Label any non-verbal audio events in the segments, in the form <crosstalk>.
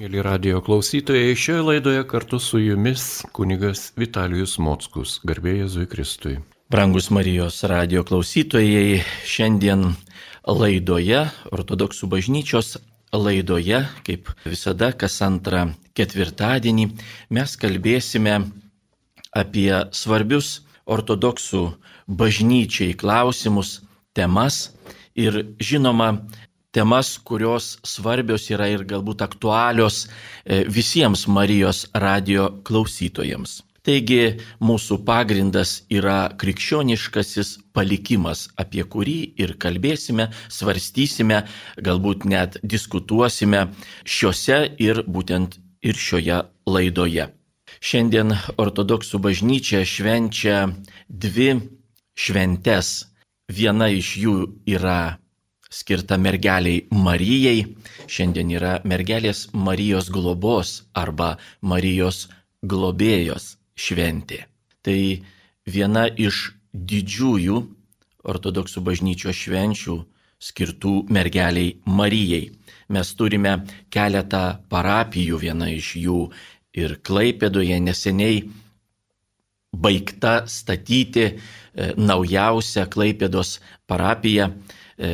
Mėly radio klausytojai, šioje laidoje kartu su jumis kunigas Vitalijus Mockus, garbė Jėzui Kristui. Brangus Marijos radio klausytojai, šiandien laidoje, ortodoksų bažnyčios laidoje, kaip visada, kas antrą ketvirtadienį, mes kalbėsime apie svarbius ortodoksų bažnyčiai klausimus, temas ir žinoma, temas, kurios svarbios yra ir galbūt aktualios e, visiems Marijos radio klausytojams. Taigi mūsų pagrindas yra krikščioniškasis palikimas, apie kurį ir kalbėsime, svarstysime, galbūt net diskutuosime šiuose ir būtent ir šioje laidoje. Šiandien ortodoksų bažnyčia švenčia dvi šventes. Viena iš jų yra skirta mergeliai Marijai. Šiandien yra mergelės Marijos globos arba Marijos globėjos šventė. Tai viena iš didžiųjų ortodoksų bažnyčios švenčių skirtų mergeliai Marijai. Mes turime keletą parapijų, viena iš jų ir Klaipėdoje neseniai baigta statyti e, naujausia Klaipėdos parapija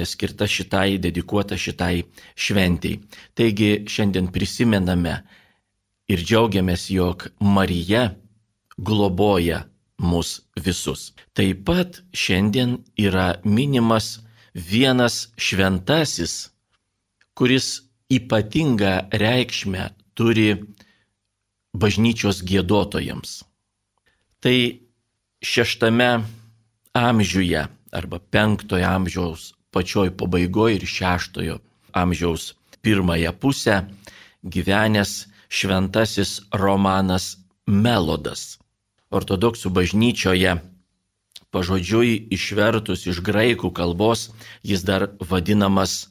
skirta šitai, dedikuota šitai šventiai. Taigi šiandien prisimename ir džiaugiamės, jog Marija globoja mus visus. Taip pat šiandien yra minimas vienas šventasis, kuris ypatingą reikšmę turi bažnyčios gėdotojams. Tai šeštame amžiuje arba penktojo amžiaus pačioj pabaigoje ir šeštojo amžiaus pirmąją pusę gyvenęs šventasis Romanas Melodas. Ortodoksų bažnyčioje pažodžiui išvertus iš graikų kalbos jis dar vadinamas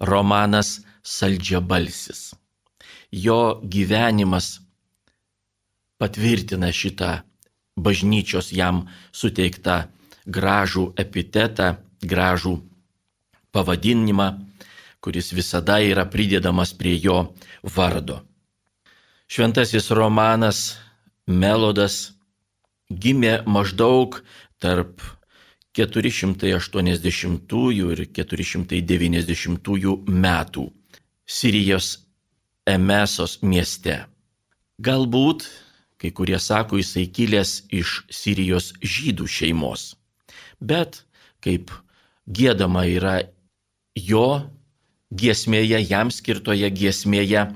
Romanas Saldžiabalsis. Jo gyvenimas patvirtina šitą bažnyčios jam suteiktą gražų epitetą, gražų pavadinimą, kuris visada yra pridedamas prie jo vardo. Šventasis Romanas Melodas gimė maždaug tarp 480 ir 490 metų Sirijos Emesos mieste. Galbūt, kai kurie sako, jisai kilęs iš Sirijos žydų šeimos. Bet, kaip gėdama yra jo giesmėje, jam skirtoje giesmėje,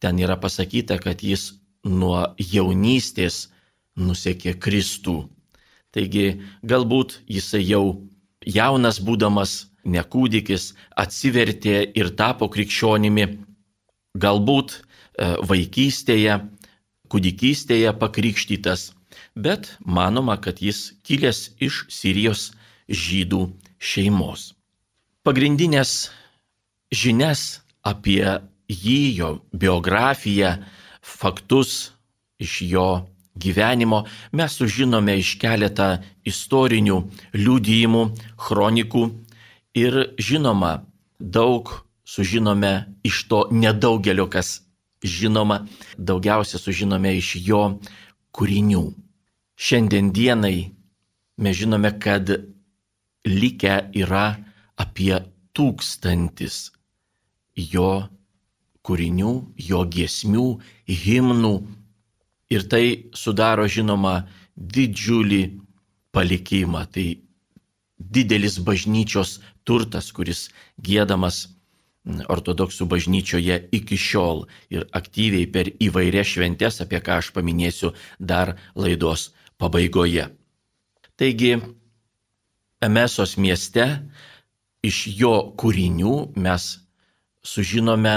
ten yra pasakyta, kad jis nuo jaunystės nusekė Kristų. Taigi galbūt jisai jau jaunas būdamas, nekūdikis, atsivertė ir tapo krikščionimi, galbūt e, vaikystėje, kūdikystėje pakrikštytas, bet manoma, kad jis kilęs iš Sirijos žydų šeimos pagrindinės žinias apie jį, jo biografiją, faktus iš jo gyvenimo mes sužinome iš keletą istorinių liūdėjimų, chronikų ir žinoma, daug sužinome iš to nedaugelio, kas žinoma, daugiausia sužinome iš jo kūrinių. Šiandien dienai mes žinome, kad likę yra apie tūkstantis jo kūrinių, jo giesmių, himnų ir tai sudaro žinoma didžiulį palikimą. Tai didelis bažnyčios turtas, kuris gėdamas ortodoksų bažnyčioje iki šiol ir aktyviai per įvairias šventes, apie ką aš paminėsiu dar laidos pabaigoje. Taigi, Emesos mieste iš jo kūrinių mes sužinome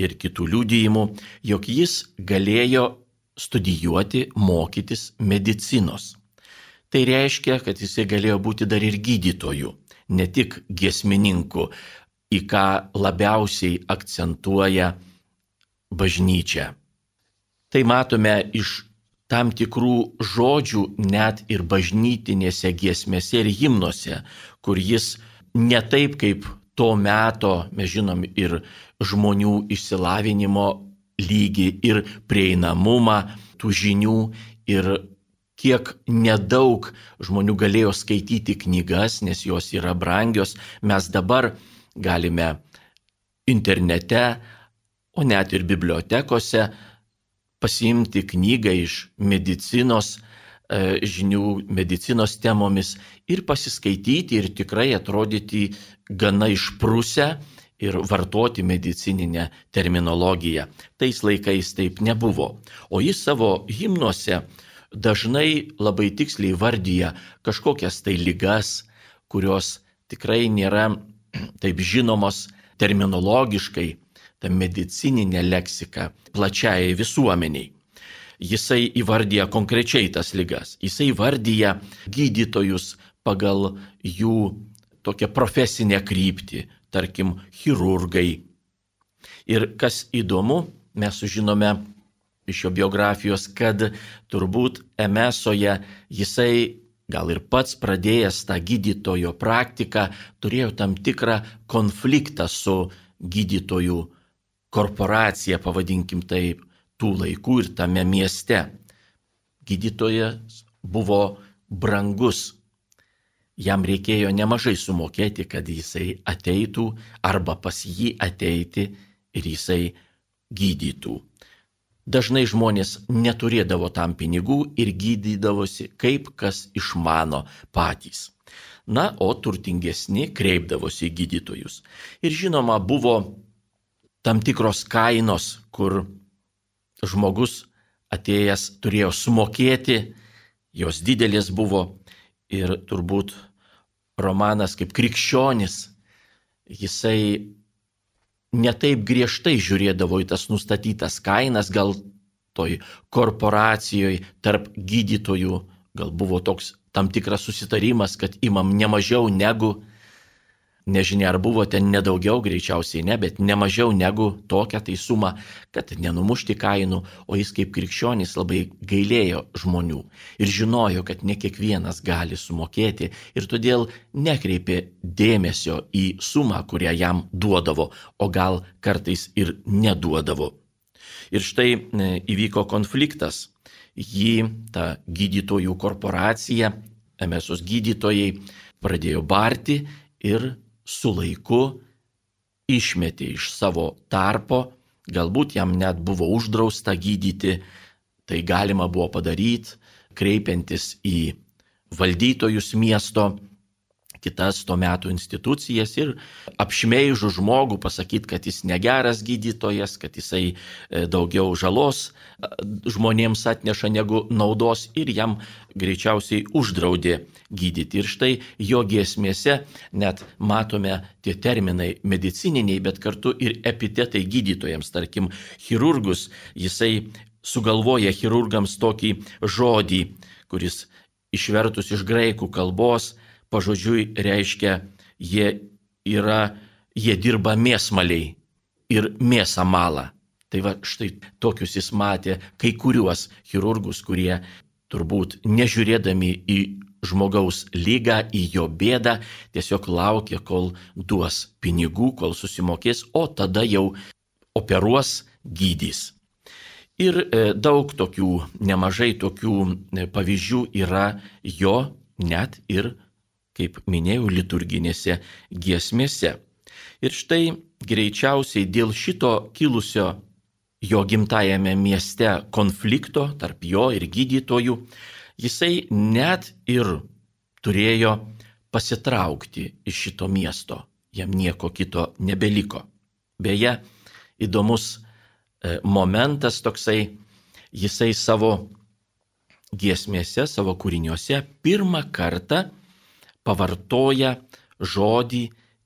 ir kitų liūdėjimų, jog jis galėjo studijuoti, mokytis medicinos. Tai reiškia, kad jisai galėjo būti dar ir gydytoju, ne tik giesmininku, į ką labiausiai akcentuoja bažnyčia. Tai matome iš tam tikrų žodžių net ir bažnytinėse giesmėse ir himnuose, kur jis ne taip kaip to meto, mes žinom, ir žmonių išsilavinimo lygį ir prieinamumą tų žinių ir kiek nedaug žmonių galėjo skaityti knygas, nes jos yra brangios, mes dabar galime internete, o net ir bibliotekose pasiimti knygą iš medicinos žinių, medicinos temomis ir pasiskaityti ir tikrai atrodyti gana išprusę ir vartoti medicininę terminologiją. Tais laikais taip nebuvo. O jis savo himnuose dažnai labai tiksliai vardyja kažkokias tai lygas, kurios tikrai nėra taip žinomos terminologiškai, ta medicininė leksika plačiai visuomeniai. Jisai įvardyja konkrečiai tas lygas, jisai įvardyja gydytojus pagal jų tokią profesinę kryptį, tarkim, chirurgai. Ir kas įdomu, mes sužinome iš jo biografijos, kad turbūt Emesoje jisai gal ir pats pradėjęs tą gydytojo praktiką, turėjo tam tikrą konfliktą su gydytojų korporacija, pavadinkim taip, tų laikų ir tame mieste. Gydytojas buvo brangus. Jam reikėjo nemažai sumokėti, kad jisai ateitų arba pas jį ateiti ir jisai gydytų. Dažnai žmonės neturėdavo tam pinigų ir gydydavosi kaip kas išmano patys. Na, o turtingesni kreipdavosi į gydytojus. Ir žinoma, buvo tam tikros kainos, kur žmogus atėjęs turėjo sumokėti, jos didelis buvo ir turbūt Romanas kaip krikščionis, jisai netaip griežtai žiūrėdavo į tas nustatytas kainas, gal toj korporacijoje tarp gydytojų, gal buvo toks tam tikras susitarimas, kad imam ne mažiau negu Nežinia, ar buvo ten nedaugiau, greičiausiai ne, bet nemažiau negu tokią tai sumą, kad nenumušti kainų, o jis kaip krikščionis labai gailėjo žmonių ir žinojo, kad ne kiekvienas gali sumokėti ir todėl nekreipė dėmesio į sumą, kurią jam duodavo, o gal kartais ir neduodavo. Ir štai e, įvyko konfliktas. Jį ta gydytojų korporacija, emesos gydytojai pradėjo barti ir su laiku išmetė iš savo tarpo, galbūt jam net buvo uždrausta gydyti, tai galima buvo padaryti, kreipiantis į valdytojus miesto kitas to metų institucijas ir apšmeižų žmogų pasakyti, kad jis negeras gydytojas, kad jisai e, daugiau žalos e, žmonėms atneša negu naudos ir jam greičiausiai uždraudė gydyti. Ir štai jo giesmėse net matome tie terminai medicininiai, bet kartu ir epitetai gydytojams, tarkim, chirurgus, jisai sugalvoja chirurgams tokį žodį, kuris išvertus iš graikų kalbos pažodžiui reiškia, jie yra, jie dirba mėsmaliai ir mėsą malą. Tai va štai tokius jis matė kai kuriuos chirurgus, kurie turbūt nežiūrėdami į žmogaus lygą, į jo bėdą, tiesiog laukia, kol duos pinigų, kol susimokės, o tada jau operuos, gydys. Ir e, daug tokių, nemažai tokių e, pavyzdžių yra jo net ir kaip minėjau, liturginėse giesmėse. Ir štai greičiausiai dėl šito kilusio jo gimtajame mieste konflikto tarp jo ir gydytojų, jisai net ir turėjo pasitraukti iš šito miesto. Jam nieko kito nebeliko. Beje, įdomus e, momentas toksai, jisai savo giesmėse, savo kūriniuose pirmą kartą pavartoja žodį,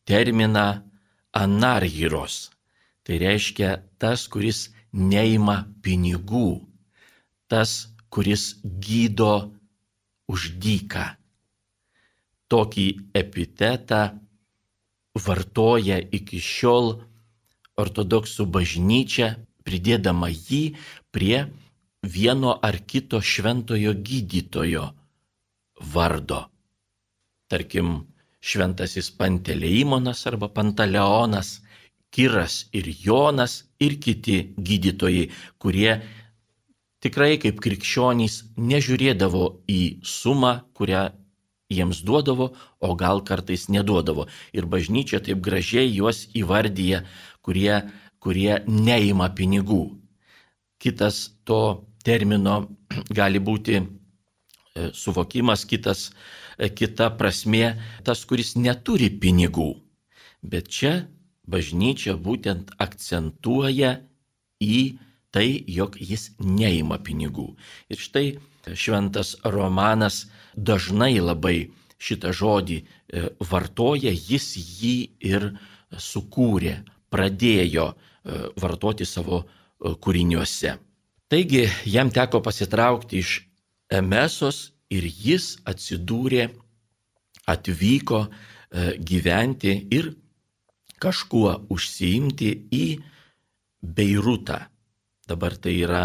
terminą anargyros. Tai reiškia tas, kuris neima pinigų, tas, kuris gydo už dyką. Tokį epitetą vartoja iki šiol ortodoksų bažnyčia, pridėdama jį prie vieno ar kito šventojo gydytojo vardo tarkim, šventasis Panteleimonas arba Pantaleonas, Kiras ir Jonas ir kiti gydytojai, kurie tikrai kaip krikščionys nežiūrėdavo į sumą, kurią jiems duodavo, o gal kartais neduodavo. Ir bažnyčia taip gražiai juos įvardyja, kurie, kurie neima pinigų. Kitas to termino <clears throat> gali būti e, suvokimas, kitas, e, kita prasme, tas, kuris neturi pinigų. Bet čia bažnyčia būtent akcentuoja į tai, jog jis neima pinigų. Ir štai šventas Romanas dažnai labai šitą žodį e, vartoja, jis jį ir sukūrė, pradėjo e, vartoti savo e, kūriniuose. Taigi jam teko pasitraukti iš Emesos ir jis atsidūrė, atvyko gyventi ir kažkuo užsiimti į Beirutą. Dabar tai yra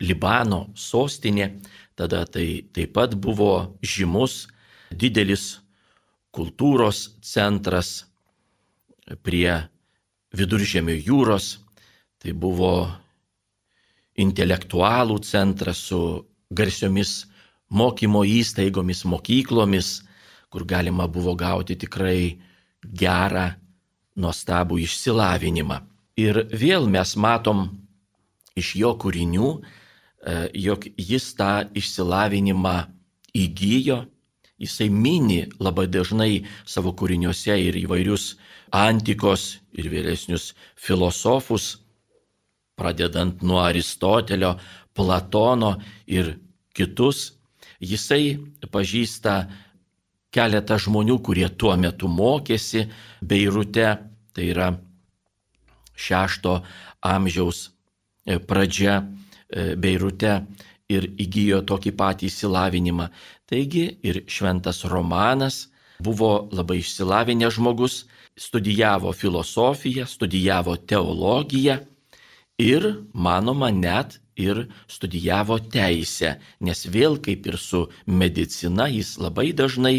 Libano sostinė, tada tai taip pat buvo žymus, didelis kultūros centras prie viduržėmio jūros, tai buvo intelektualų centras su garsiomis mokymo įstaigomis, mokyklomis, kur galima buvo gauti tikrai gerą, nuostabų išsilavinimą. Ir vėl mes matom iš jo kūrinių, E, jog jis tą išsilavinimą įgyjo, jisai mini labai dažnai savo kūriniuose ir įvairius antikos ir vėlesnius filosofus, pradedant nuo Aristotelio, Platono ir kitus. Jisai pažįsta keletą žmonių, kurie tuo metu mokėsi Beirute, tai yra šešto amžiaus pradžia E, Beirute ir įgyjo tokį patį išsilavinimą. Taigi ir šventas Romanas buvo labai išsilavinęs žmogus, studijavo filosofiją, studijavo teologiją ir, manoma, net ir studijavo teisę, nes vėl kaip ir su medicina jis labai dažnai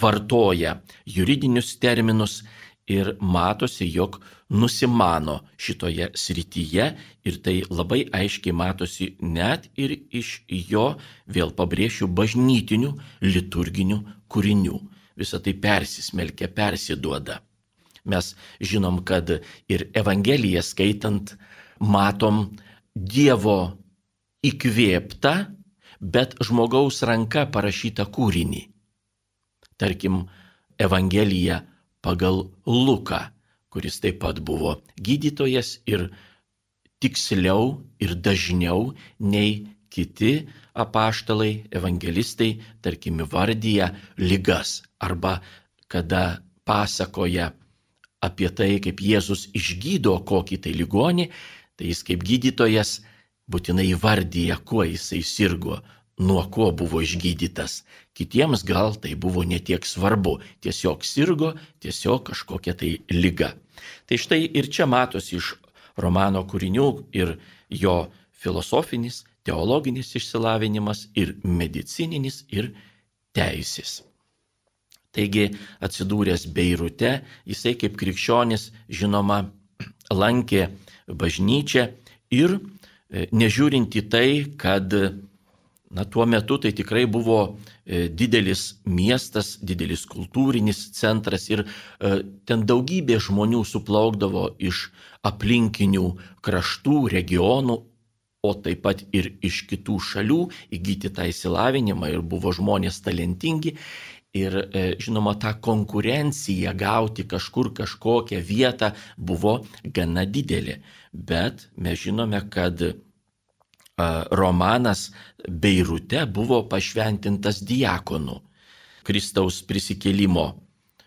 vartoja juridinius terminus ir matosi, jog nusimano šitoje srityje ir tai labai aiškiai matosi net ir iš jo, vėl pabrėšiu, bažnytinių liturginių kūrinių. Visą tai persismelkia, persiduoda. Mes žinom, kad ir Evangeliją skaitant matom Dievo įkvėptą, bet žmogaus ranka parašytą kūrinį. Tarkim, Evangelija pagal Luką kuris taip pat buvo gydytojas ir tiksliau ir dažniau nei kiti apaštalai, evangelistai, tarkim, vardyja lygas arba kada pasakoja apie tai, kaip Jėzus išgydo kokį tai ligonį, tai jis kaip gydytojas būtinai vardyja, kuo jisai sirgo, nuo ko buvo išgydytas. Kitiems gal tai buvo netiek svarbu, tiesiog sirgo, tiesiog kažkokia tai lyga. Tai štai ir čia matosi iš romano kūrinių ir jo filosofinis, teologinis išsilavinimas ir medicininis ir teisės. Taigi atsidūręs Beirute, jisai kaip krikščionis, žinoma, lankė bažnyčią ir nežiūrint į tai, kad na, tuo metu tai tikrai buvo e, didelis miestas, didelis kultūrinis centras ir e, ten daugybė žmonių suplaukdavo iš aplinkinių kraštų, regionų, o taip pat ir iš kitų šalių įgyti tą įsilavinimą ir buvo žmonės talentingi. Ir e, žinoma, ta konkurencija gauti kažkur kažkokią vietą buvo gana didelė. Bet mes žinome, kad romanas Beirute buvo pašventintas diakonu Kristaus prisikėlimo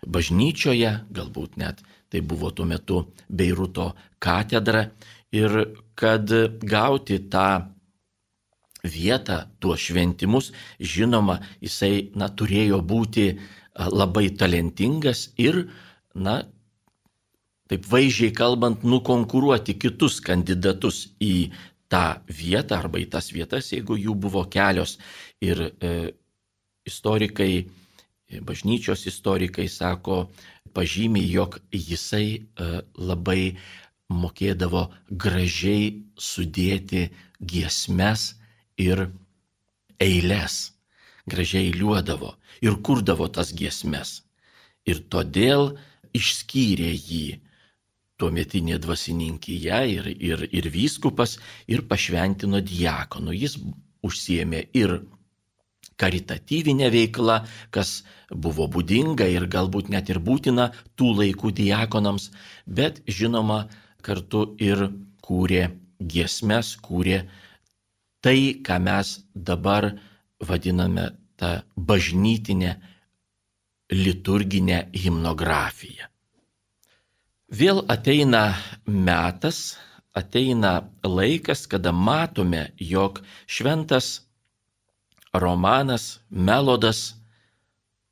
bažnyčioje, galbūt net tai buvo tuo metu Beiruto katedra ir kad gauti tą vietą, tuos šventimus, žinoma, jisai na, turėjo būti labai talentingas ir, na, taip vaizdžiai kalbant, nukonkuruoti kitus kandidatus į tą vietą arba į tas vietas, jeigu jų buvo kelios. Ir e, istorikai bažnyčios istorikai sako, pažymė, jog jisai e, labai mokėdavo gražiai sudėti giesmes ir eiles. Gražiai liuodavo ir kurdavo tas giesmes. Ir todėl išskyrė jį tuometinė dvasininkyje ir, ir, ir vyskupas ir pašventino diakonu. Jis užsiemė ir karitatyvinę veiklą, kas buvo būdinga ir galbūt net ir būtina tų laikų diakonams, bet žinoma kartu ir kūrė giesmes, kūrė tai, ką mes dabar vadiname tą bažnytinę liturginę himnografiją. Vėl ateina metas, ateina laikas, kada matome, jog šventas Romanas, Melodas,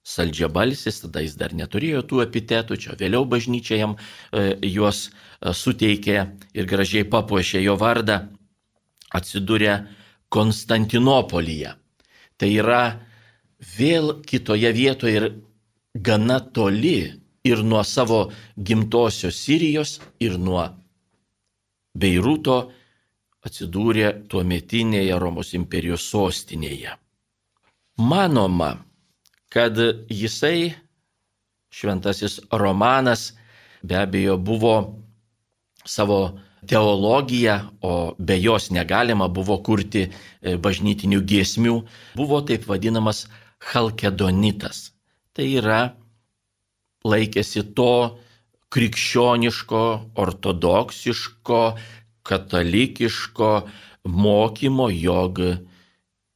saldžiabalsis, tada jis dar neturėjo tų epitetų, čia vėliau bažnyčia jam e, juos e, suteikė ir gražiai papuošė jo vardą, atsidūrė Konstantinopolyje. Tai yra vėl kitoje vietoje ir gana toli ir nuo savo gimtosios Sirijos, ir nuo Beiruto atsidūrė tuo metinėje Romos imperijos sostinėje. Manoma, kad jisai, šventasis Romanas, be abejo buvo savo teologiją, o be jos negalima buvo kurti e, bažnytinių giesmių, buvo taip vadinamas Halkedonitas. Tai yra laikėsi to krikščioniško, ortodoksiško, katalikiško mokymo, jog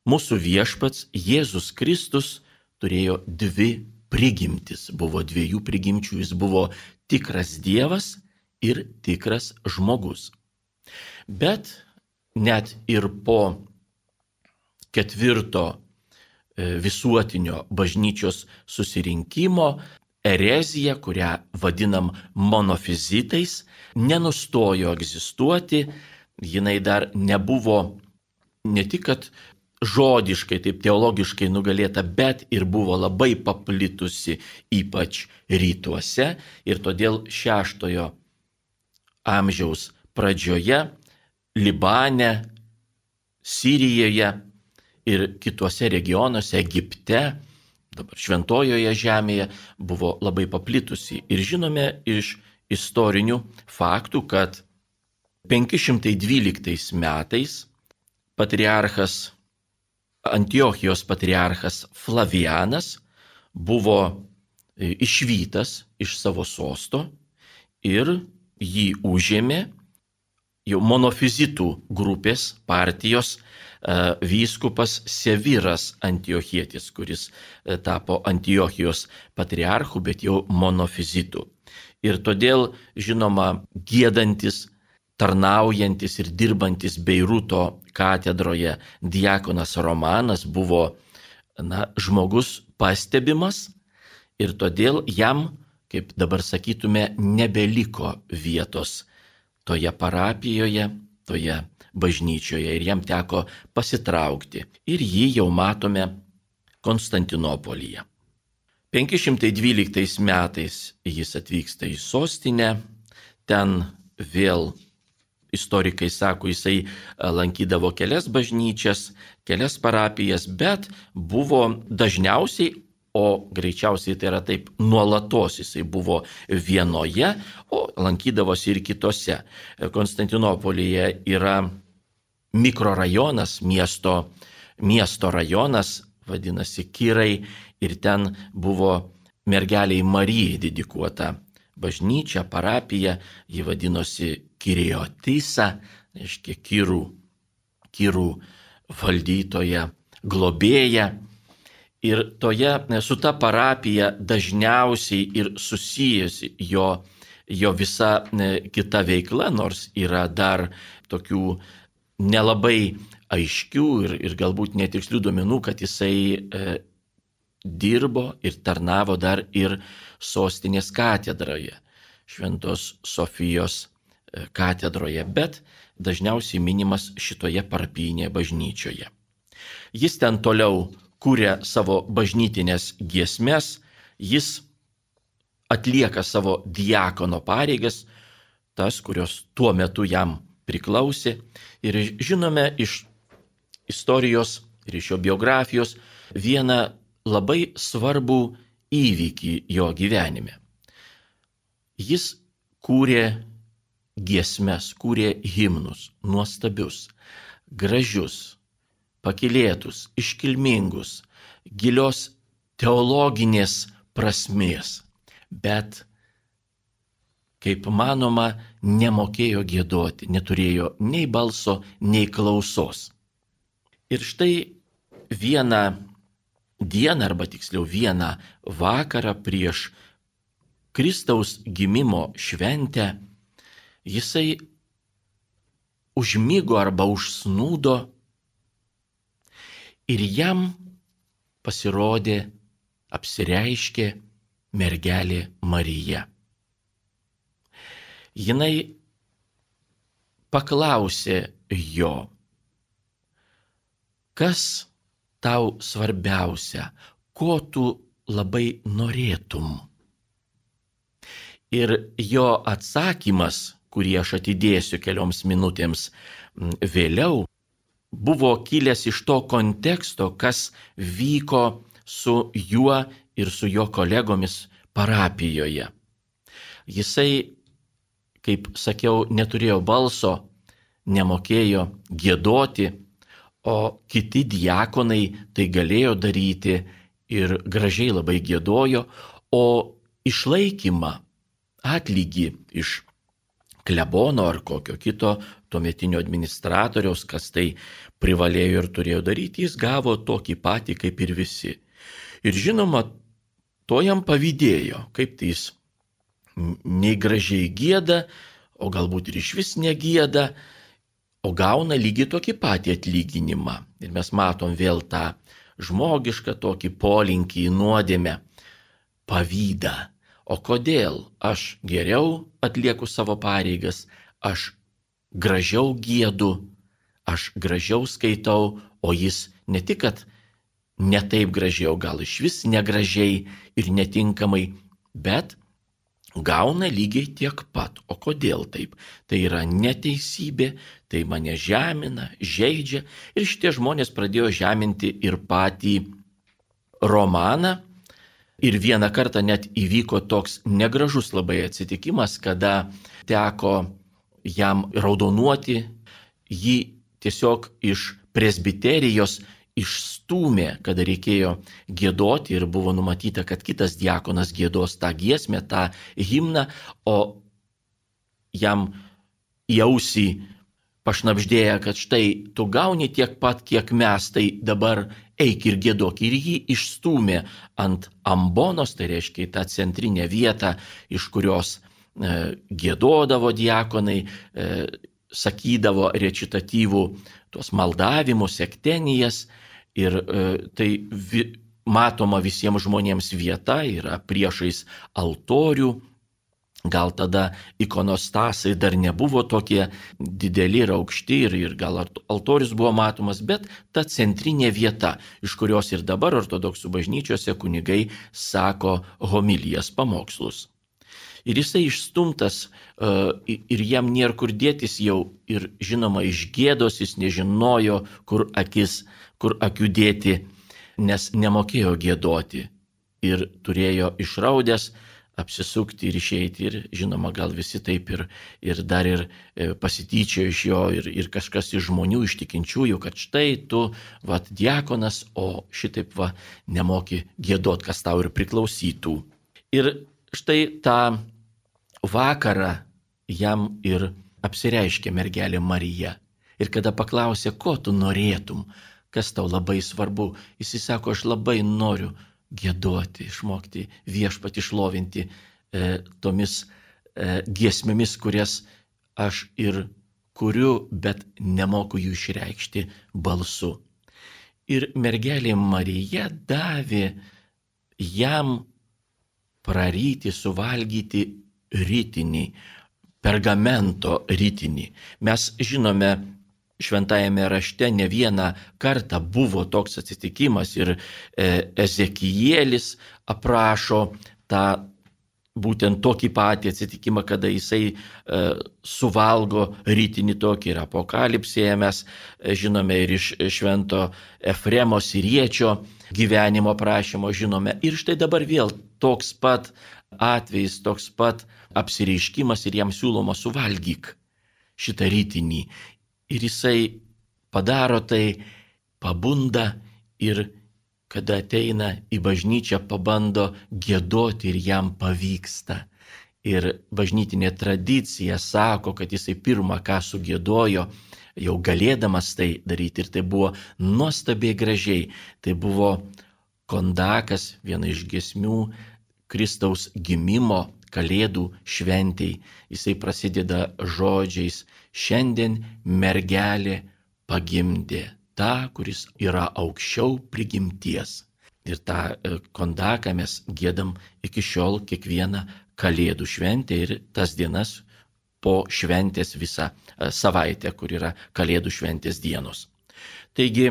mūsų viešpats Jėzus Kristus turėjo dvi prigimtis. Buvo dviejų prigimčių. Jis buvo tikras Dievas ir tikras žmogus. Bet net ir po ketvirto e, visuotinio bažnyčios susirinkimo erezija, kurią vadinam monofizitais, nenustojo egzistuoti, jinai dar nebuvo ne tik, kad žodiškai, taip teologiškai nugalėta, bet ir buvo labai paplitusi ypač rytuose ir todėl šeštojo amžiaus pradžioje Libane, Sirijoje ir kituose regionuose, Egipte, dabar šventojoje žemėje buvo labai paplitusi. Ir žinome iš istorinių faktų, kad 512 metais patriarchas Antiochijos patriarchas Flavianas buvo išvytas iš savo sosto ir jį užėmė jau monofizitų grupės partijos E, vyskupas Seviras Antiochietis, kuris e, tapo Antiochijos patriarchu, bet jau monofizitu. Ir todėl, žinoma, gėdantis, tarnaujantis ir dirbantis Beiruto katedroje diakonas Romanas buvo na, žmogus pastebimas ir todėl jam, kaip dabar sakytume, nebeliko vietos toje parapijoje, toje bažnyčioje ir jam teko pasitraukti. Ir jį jau matome Konstantinopolyje. 512 metais jis atvyksta į sostinę, ten vėl istorikai sako, jisai lankydavo kelias bažnyčias, kelias parapijas, bet buvo dažniausiai o greičiausiai tai yra taip nuolatos jisai buvo vienoje, o lankydavosi ir kitose. Konstantinopolyje yra mikrorajonas, miesto, miesto rajonas, vadinasi Kirai, ir ten buvo mergeliai Marijai dedikuota bažnyčia, parapija, ji vadinosi Kiriotisa, reiškia Kirų, Kirų valdytoja, globėja. Ir toje, su ta parapija dažniausiai ir susijusi jo, jo visa kita veikla, nors yra dar tokių nelabai aiškių ir, ir galbūt netikslių duomenų, kad jisai e, dirbo ir tarnavo dar ir sostinės katedroje, Šventos Sofijos e, katedroje, bet dažniausiai minimas šitoje parpinėje bažnyčioje. Jis ten toliau kuria savo bažnytinės giesmes, jis atlieka savo diakono pareigas, tas, kurios tuo metu jam priklausė. Ir žinome iš istorijos ir iš jo biografijos vieną labai svarbų įvykį jo gyvenime. Jis kūrė giesmes, kūrė himnus, nuostabius, gražius, pakilėtus, iškilmingus, gilios teologinės prasmės, bet, kaip manoma, nemokėjo gėdoti, neturėjo nei balso, nei klausos. Ir štai vieną dieną, arba tiksliau vieną vakarą prieš Kristaus gimimo šventę, jisai užmygo arba užsnūdo ir jam pasirodė, apsireiškė mergelė Marija. Jinai paklausė jo, kas tau svarbiausia, ko tu labai norėtum. Ir jo atsakymas, kurį aš atidėsiu kelioms minutėms vėliau, buvo kilęs iš to konteksto, kas vyko su juo ir su jo kolegomis parapijoje. Jisai, kaip sakiau, neturėjo balso, nemokėjo gėdoti, o kiti diakonai tai galėjo daryti ir gražiai labai gėdojo, o išlaikymą, atlygį iš klebono ar kokio kito tuometinio administratoriaus, kas tai privalėjo ir turėjo daryti, jis gavo tokį patį kaip ir visi. Ir žinoma, to jam pavydėjo, kaip tai jis nei gražiai gėda, o galbūt ir iš vis negėda, o gauna lygiai tokį patį atlyginimą. Ir mes matom vėl tą žmogišką tokį polinkį į nuodėmę - pavydą. O kodėl aš geriau atlieku savo pareigas, aš gražiau gėdu, aš gražiau skaitau, o jis ne tik, kad ne taip gražiai, o gal iš vis negražiai ir netinkamai, bet gauna lygiai tiek pat. O kodėl taip? Tai yra neteisybė, tai mane žemina, žaidžia ir šitie žmonės pradėjo žeminti ir patį romaną. Ir vieną kartą net įvyko toks negražus labai atsitikimas, kada teko jam raudonuoti, jį tiesiog iš presbiterijos išstūmė, kada reikėjo gėdoti ir buvo numatyta, kad kitas diakonas gėdos tą giesmę, tą himną, o jam į ausį pašnapždėję, kad štai tu gauni tiek pat, kiek mes, tai dabar eik ir gėdok. Ir jį išstūmė ant ambonos, tai reiškia tą centrinę vietą, iš kurios E, gėdodavo diakonai, e, sakydavo recitatyvų tuos maldavimus, sektenijas ir e, tai matoma visiems žmonėms vieta yra priešais altorių. Gal tada ikonostasai dar nebuvo tokie dideli ir aukšti ir, ir gal altorius buvo matomas, bet ta centrinė vieta, iš kurios ir dabar ortodoksų bažnyčiose kunigai sako homilijas pamokslus. Ir jisai išstumtas e, ir jam nėra kur dėtis jau ir žinoma iš gėdos jis nežinojo, kur akis, kur akių dėti, nes nemokėjo gėdoti. Ir turėjo išraudęs apsisukti ir išeiti ir žinoma gal visi taip ir, ir dar ir e, pasityčiojo iš jo ir, ir kažkas iš žmonių, iš tikinčiųjų, kad štai tu, va, diakonas, o šitaip va, nemoki gėdot, kas tau ir priklausytų. Ir štai tą vakarą jam ir apsireiškė mergelė Marija. Ir kada paklausė, ko tu norėtum, kas tau labai svarbu, jis sako, aš labai noriu gėduoti, išmokti viešpati išlovinti e, tomis e, giesmėmis, kurias aš ir kuriu, bet nemoku jų išreikšti balsu. Ir mergelė Marija davė jam praryti, suvalgyti rytinį, pergamento rytinį. Mes žinome šventajame rašte ne vieną kartą buvo toks atsitikimas ir e, Ezekijėlis aprašo tą būtent tokį patį atsitikimą, kada jisai e, suvalgo rytinį tokį ir apokalipsėje mes žinome ir iš švento Efremo siriečio gyvenimo prašymo žinome. Ir štai dabar vėl toks pat atvejis, toks pat apsireiškimas ir jam siūloma suvalgyk šitą rytinį. Ir jisai padaro tai, pabunda ir kada ateina į bažnyčią, pabando gėdoti ir jam pavyksta. Ir bažnytinė tradicija sako, kad jisai pirmą ką sugėdojo, jau galėdamas tai daryti. Ir tai buvo nuostabiai gražiai. Tai buvo kondakas, viena iš gesmių Kristaus gimimo Kalėdų šventėjai. Jisai prasideda žodžiais, šiandien mergelė pagimdė tą, kuris yra aukščiau prigimties. Ir tą e, kondaką mes gėdam iki šiol kiekvieną Kalėdų šventę ir tas dienas po šventės visą e, savaitę, kur yra Kalėdų šventės dienos. Taigi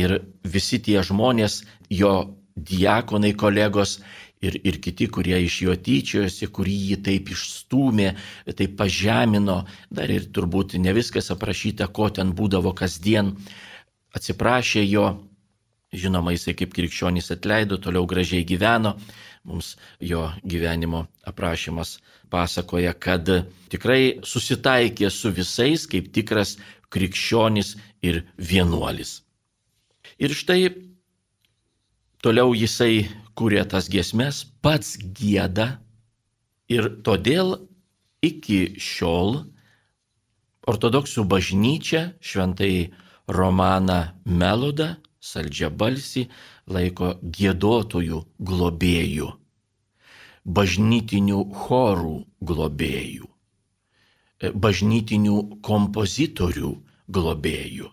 ir visi tie žmonės, jo diakonai kolegos ir, ir kiti, kurie iš jo tyčiojosi, kurį jį taip išstūmė, taip pažemino, dar ir turbūt ne viskas aprašyta, ko ten būdavo kasdien, atsiprašė jo, žinoma, jisai kaip krikščionys atleido, toliau gražiai gyveno, mums jo gyvenimo aprašymas pasakoja, kad tikrai susitaikė su visais kaip tikras krikščionis ir vienuolis. Ir štai toliau jisai kūrė tas giesmes, pats gėda ir todėl iki šiol ortodoksų bažnyčia šventai Romaną Melodą, saldžiabalsį, laiko gėdotojų globėjų, bažnytinių chorų globėjų, bažnytinių kompozitorių globėjų.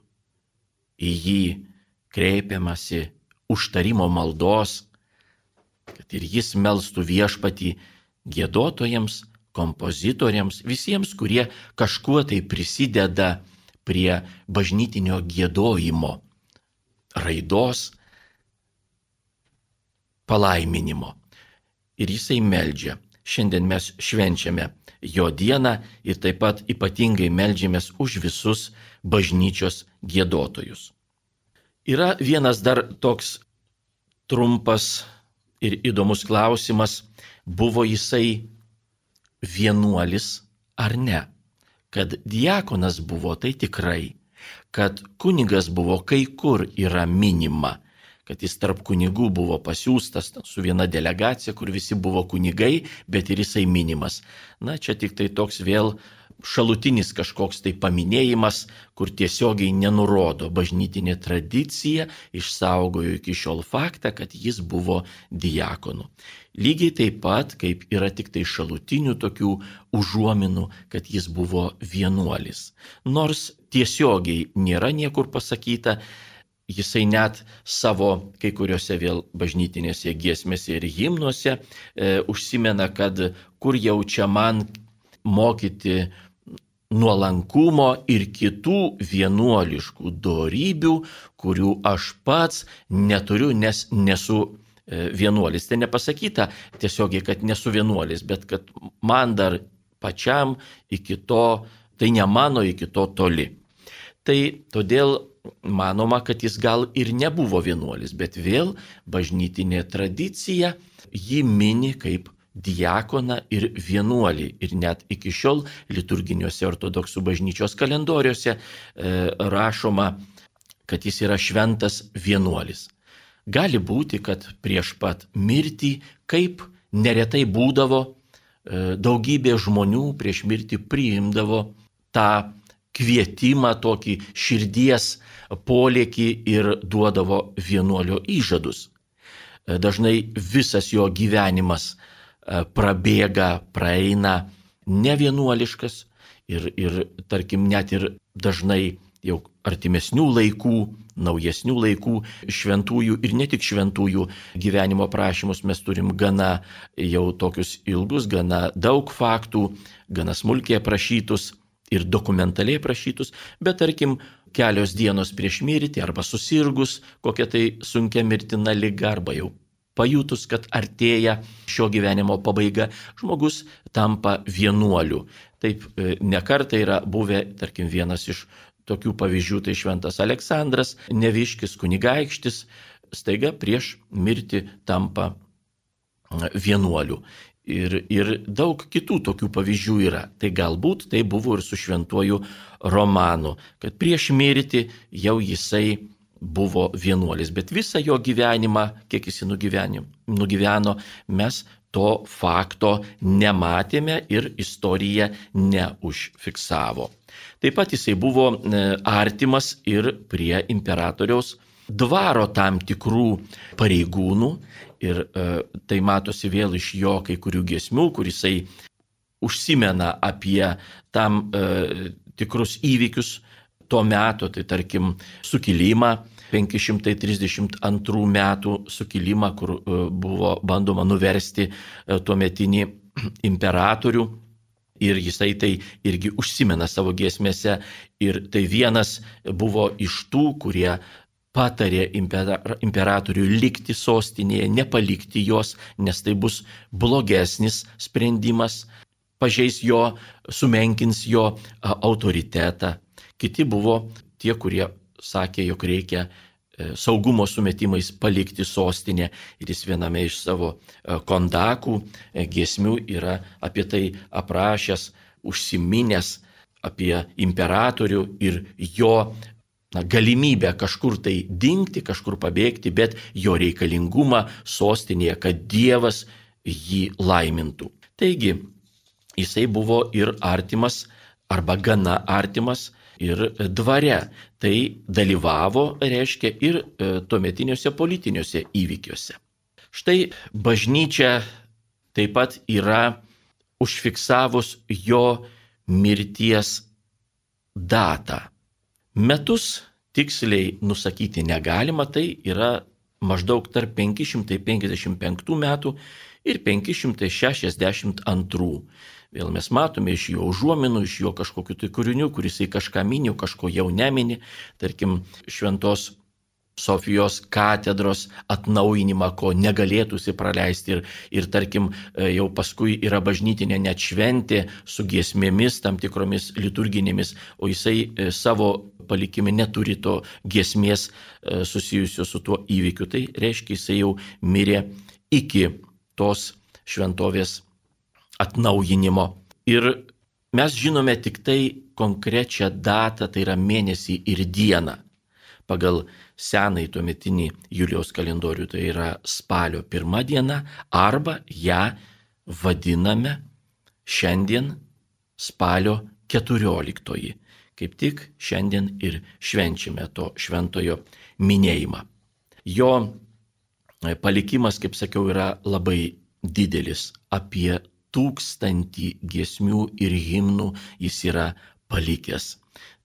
Į jį kreipiamasi užtarimo maldos, kad ir jis melstų viešpatį gėdotojams, kompozitoriams, visiems, kurie kažkuo tai prisideda prie bažnytinio gėdojimo, raidos, palaiminimo. Ir jisai meldžia. Šiandien mes švenčiame jo dieną ir taip pat ypatingai meldžiamės už visus bažnyčios gėdotojus. Yra vienas dar toks trumpas ir įdomus klausimas, buvo jisai vienuolis ar ne kad diakonas buvo tai tikrai, kad kunigas buvo kai kur yra minima, kad jis tarp kunigų buvo pasiūstas su viena delegacija, kur visi buvo kunigai, bet ir jisai minimas. Na, čia tik tai toks vėl šalutinis kažkoks tai paminėjimas, kur tiesiogiai nenurodo bažnytinė tradicija, išsaugojo iki šiol faktą, kad jis buvo diakonu. Lygiai taip pat, kaip yra tik tai šalutinių tokių užuominų, kad jis buvo vienuolis. Nors tiesiogiai nėra niekur pasakyta, jisai net savo kai kuriuose vėl bažnytinėse giesmėse ir himnuose e, užsimena, kad kur jaučia man mokyti nuolankumo ir kitų vienuoliškų darybių, kurių aš pats neturiu, nes nesu e, vienuolis. Tai nepasakyta tiesiogiai, kad nesu vienuolis, bet kad man dar pačiam iki to, tai ne mano iki to toli. Tai todėl manoma, kad jis gal ir nebuvo vienuolis, bet vėl bažnytinė tradicija jį mini kaip diakoną ir vienuolį. Ir net iki šiol liturginiuose ortodoksų bažnyčios kalendoriuose e, rašoma, kad jis yra šventas vienuolis. Gali būti, kad prieš pat mirtį, kaip neretai būdavo, e, daugybė žmonių prieš mirtį priimdavo tą kvietimą, tokį širdies polėkį ir duodavo vienuolio įžadus. E, dažnai visas jo gyvenimas prabėga, praeina nevienuoliškas ir, ir, tarkim, net ir dažnai jau artimesnių laikų, naujesnių laikų šventųjų ir ne tik šventųjų gyvenimo prašymus mes turim gana jau tokius ilgus, gana daug faktų, gana smulkiai aprašytus. ir dokumentaliai prašytus, bet tarkim kelios dienos prieš mirtį arba susirgus kokia tai sunkia mirtina lyga arba jau pajutus, kad artėja šio gyvenimo pabaiga, žmogus tampa vienuoliu. Taip e, nekartai yra buvę, tarkim, vienas iš tokių pavyzdžių, tai šventas Aleksandras, neviškis kunigaikštis, staiga prieš mirtį tampa vienuoliu. Ir, ir daug kitų tokių pavyzdžių yra. Tai galbūt tai buvo ir su šventuoju Romanu, kad prieš mirtį jau jisai buvo vienuolis, bet visą jo gyvenimą, kiek jis nugyveno, mes to fakto nematėme ir istorija neužfiksavo. Taip pat jisai buvo e, artimas ir prie imperatoriaus dvaro tam tikrų pareigūnų ir e, tai matosi vėl iš jo kai kurių gesmių, kur jisai užsimena apie tam e, tikrus įvykius tuo metu, tai tarkim sukilimą, 532 metų sukilimą, kur e, buvo bandoma nuversti e, tuo metinį <clears throat> imperatorių. Ir jisai tai irgi užsimena savo giesmėse. Ir tai vienas buvo iš tų, kurie patarė imperatoriui likti sostinėje, nepalikti jos, nes tai bus blogesnis sprendimas, pažeis jo, sumenkins jo autoritetą. Kiti buvo tie, kurie sakė, jog reikia e, saugumo sumetimais palikti sostinę ir jis viename iš savo e, kondakų e, giesmių yra apie tai aprašęs, užsiminęs apie imperatorių ir jo na, galimybę kažkur tai dingti, kažkur pabėgti, bet jo reikalingumą sostinėje, kad Dievas jį laimintų. Taigi, jisai buvo ir artimas, arba gana artimas ir dvare. Tai dalyvavo, reiškia, ir e, tuometiniuose politiniuose įvykiuose. Štai bažnyčia taip pat yra užfiksavus jo mirties datą. Metus tiksliai nusakyti negalima, tai yra maždaug tarp 555 metų ir 562. Vėl mes matome iš jo užuominų, iš jo kažkokiu tai kūriniu, kuris į kažką mini, kažko jau nemini. Tarkim, šventos Sofijos katedros atnaujinimą, ko negalėtųsi praleisti. Ir, ir tarkim, e, jau paskui yra bažnytinė net šventė su giesmėmis, tam tikromis liturginėmis, o jisai e, savo palikime neturi to giesmės e, susijusios su tuo įvykiu. Tai reiškia, jisai jau mirė iki tos šventovės atnaujinimo. Ir mes žinome tik tai konkrečią datą, tai yra mėnesį ir dieną. Pagal senai tuometinį Julijos kalendorių, tai yra spalio pirmą dieną, arba ją vadiname šiandien spalio keturioliktoji. Kaip tik šiandien ir švenčiame to šventojo minėjimą. Jo palikimas, kaip sakiau, yra labai didelis. Apie tūkstantį giesmių ir himnų jis yra palikęs.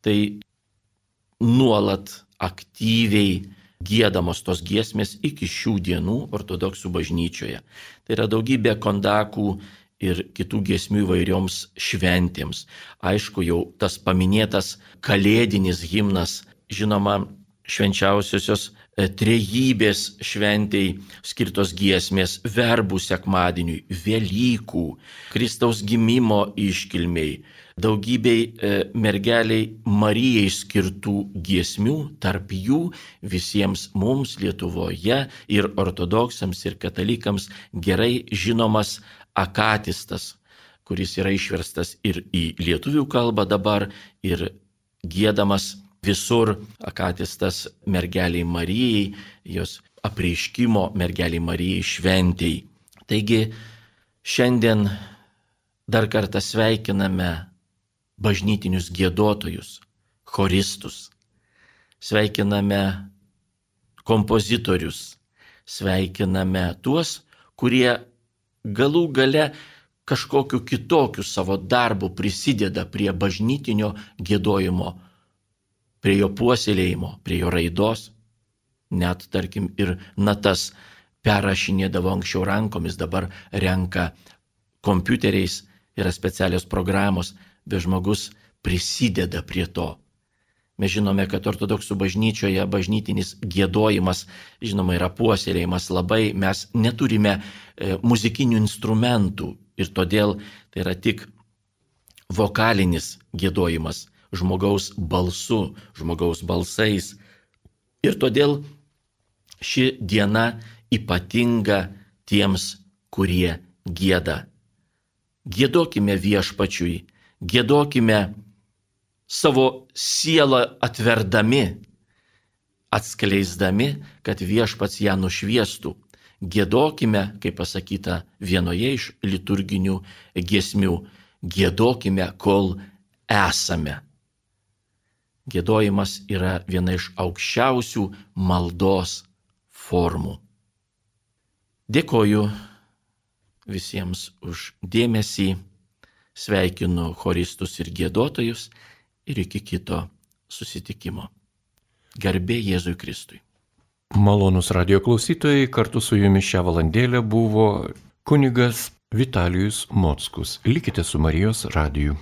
Tai nuolat aktyviai gėdamos tos giesmės iki šių dienų ortodoksų bažnyčioje. Tai yra daugybė kondakų ir kitų giesmių įvairioms šventėms. Aišku, jau tas paminėtas kalėdinis himnas, žinoma, švenčiausiosios trejybės šventėjai skirtos giesmės, verbų sekmadieniui, Velykų, Kristaus gimimo iškilmiai, daugybei e, mergeliai Marijai skirtų giesmių, tarp jų visiems mums Lietuvoje ir ortodoksams ir katalikams gerai žinomas akatistas, kuris yra išverstas ir į lietuvių kalbą dabar ir gėdamas visur akatistas mergeliai Marijai, jos apreiškimo mergeliai Marijai šventėjai. Taigi šiandien dar kartą sveikiname bažnytinius gėdotojus, choristus, sveikiname kompozitorius, sveikiname tuos, kurie galų gale kažkokiu kitokiu savo darbu prisideda prie bažnytinio gėdojimo, prie jo puoselėjimo, prie jo raidos. Net, tarkim, ir natas perrašinėdavo anksčiau rankomis, dabar renka kompiuteriais, yra specialios programos, bet žmogus prisideda prie to. Mes žinome, kad ortodoksų bažnyčioje bažnytinis gėdojimas, žinoma, yra puoselėjimas labai, mes neturime e, muzikinių instrumentų ir todėl tai yra tik vokalinis gėdojimas žmogaus balsu, žmogaus balsais. Ir todėl ši diena ypatinga tiems, kurie gėda. Gėdokime viešpačiui, gėdokime savo sielą atverdami, atskleisdami, kad viešpats ją nušviestų. Gėdokime, kaip pasakyta vienoje iš liturginių giesmių, gėdokime, kol esame. Gėdojimas yra viena iš aukščiausių maldos formų. Dėkoju visiems už dėmesį, sveikinu choristus ir gėdotojus ir iki kito susitikimo. Garbė Jėzui Kristui. Malonus radio klausytojai, kartu su jumis šią valandėlę buvo kunigas Vitalijus Mockus. Likite su Marijos radiju.